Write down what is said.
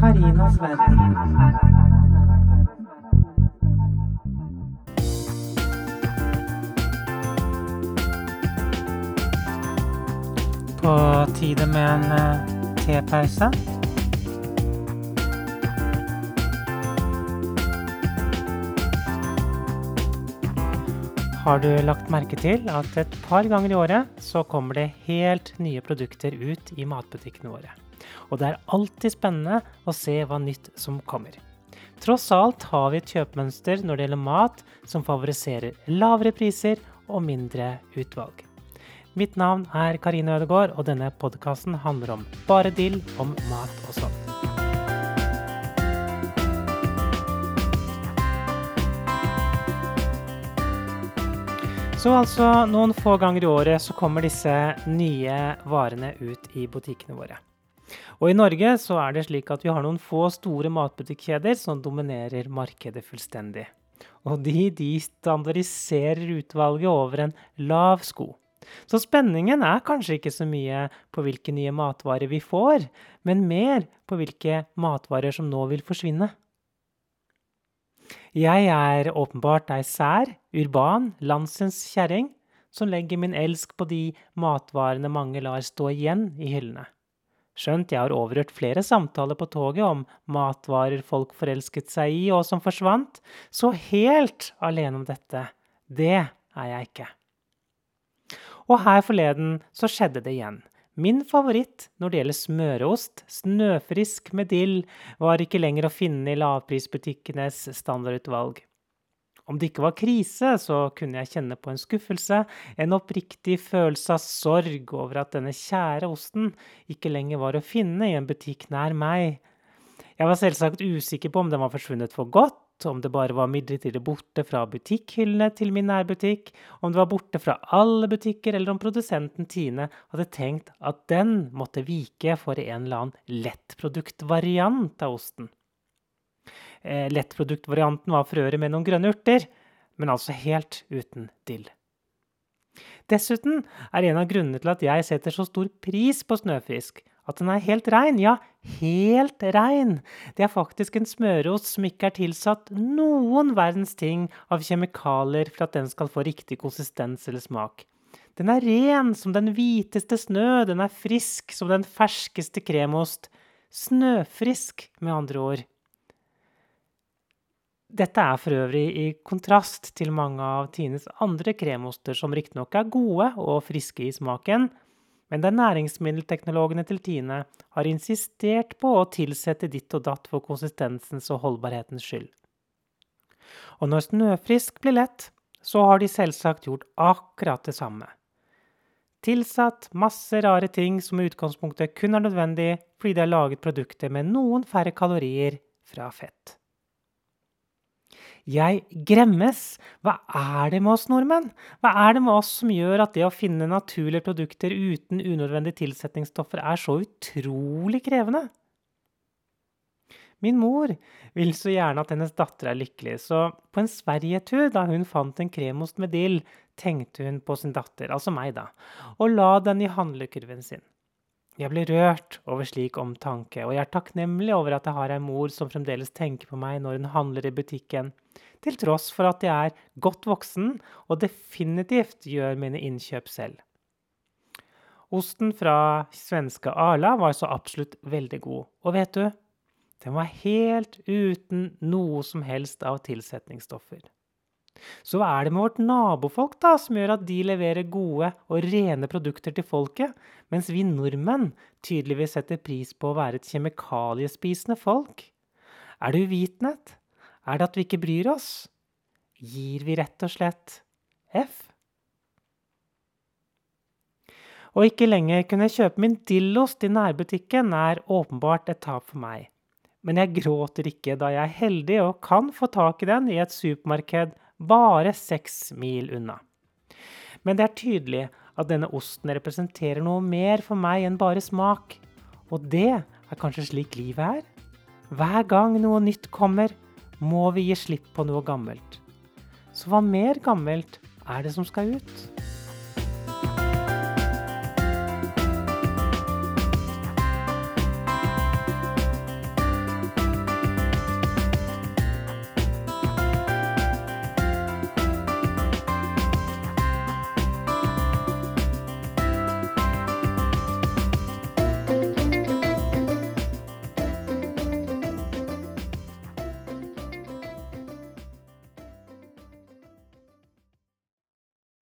Karinas verden. På tide med en uh, tepause. Har du lagt merke til at et par ganger i året så kommer det helt nye produkter ut i matbutikkene våre? Og det er alltid spennende å se hva nytt som kommer. Tross alt har vi et kjøpemønster når det gjelder mat som favoriserer lavere priser og mindre utvalg. Mitt navn er Karine Ødegaard, og denne podkasten handler om bare dill om mat og sånn. Så altså noen få ganger i året så kommer disse nye varene ut i butikkene våre. Og i Norge så er det slik at vi har noen få store matbutikkjeder som dominerer markedet fullstendig. Og de, de standardiserer utvalget over en lav sko. Så spenningen er kanskje ikke så mye på hvilke nye matvarer vi får, men mer på hvilke matvarer som nå vil forsvinne. Jeg er åpenbart ei sær, urban, landsens kjerring som legger min elsk på de matvarene mange lar stå igjen i hyllene. Skjønt jeg har overhørt flere samtaler på toget om matvarer folk forelsket seg i og som forsvant, så helt alene om dette, det er jeg ikke. Og her forleden så skjedde det igjen. Min favoritt når det gjelder smøreost, snøfrisk med dill, var ikke lenger å finne i lavprisbutikkenes standardutvalg. Om det ikke var krise, så kunne jeg kjenne på en skuffelse, en oppriktig følelse av sorg over at denne kjære osten ikke lenger var å finne i en butikk nær meg. Jeg var selvsagt usikker på om den var forsvunnet for godt, om det bare var midlertidig borte fra butikkhyllene til min nærbutikk, om det var borte fra alle butikker, eller om produsenten Tine hadde tenkt at den måtte vike for en eller annen lettproduktvariant av osten. Eh, lettproduktvarianten var for øvrig med noen grønne urter, men altså helt uten dill. Dessuten er en av grunnene til at jeg setter så stor pris på Snøfrisk, at den er helt rein. Ja, helt rein. Det er faktisk en smørost som ikke er tilsatt noen verdens ting av kjemikalier for at den skal få riktig konsistens eller smak. Den er ren som den hviteste snø, den er frisk som den ferskeste kremost. Snøfrisk, med andre ord. Dette er for øvrig i kontrast til mange av Tines andre kremoster, som riktignok er gode og friske i smaken, men der næringsmiddelteknologene til Tine har insistert på å tilsette ditt og datt for konsistensens og holdbarhetens skyld. Og når Snøfrisk blir lett, så har de selvsagt gjort akkurat det samme. Tilsatt masse rare ting som i utgangspunktet kun er nødvendig fordi de har laget produkter med noen færre kalorier fra fett. Jeg gremmes. Hva er det med oss nordmenn? Hva er det med oss som gjør at det å finne naturlige produkter uten unødvendige tilsetningsstoffer er så utrolig krevende? Min mor vil så gjerne at hennes datter er lykkelig, så på en Sverigetur, da hun fant en kremost med dill, tenkte hun på sin datter, altså meg, da, og la den i handlekurven sin. Jeg blir rørt over slik omtanke, og jeg er takknemlig over at jeg har ei mor som fremdeles tenker på meg når hun handler i butikken, til tross for at jeg er godt voksen og definitivt gjør mine innkjøp selv. Osten fra svenske Arla var så absolutt veldig god, og vet du, den var helt uten noe som helst av tilsetningsstoffer. Så hva er det med vårt nabofolk da, som gjør at de leverer gode og rene produkter til folket, mens vi nordmenn tydeligvis setter pris på å være et kjemikaliespisende folk? Er det uvitenhet? Er det at vi ikke bryr oss? Gir vi rett og slett F? Å ikke lenger kunne kjøpe min dillost i nærbutikken er åpenbart et tap for meg. Men jeg gråter ikke da jeg er heldig og kan få tak i den i et supermarked bare seks mil unna. Men det er tydelig at denne osten representerer noe mer for meg enn bare smak. Og det er kanskje slik livet er? Hver gang noe nytt kommer, må vi gi slipp på noe gammelt. Så hva mer gammelt er det som skal ut?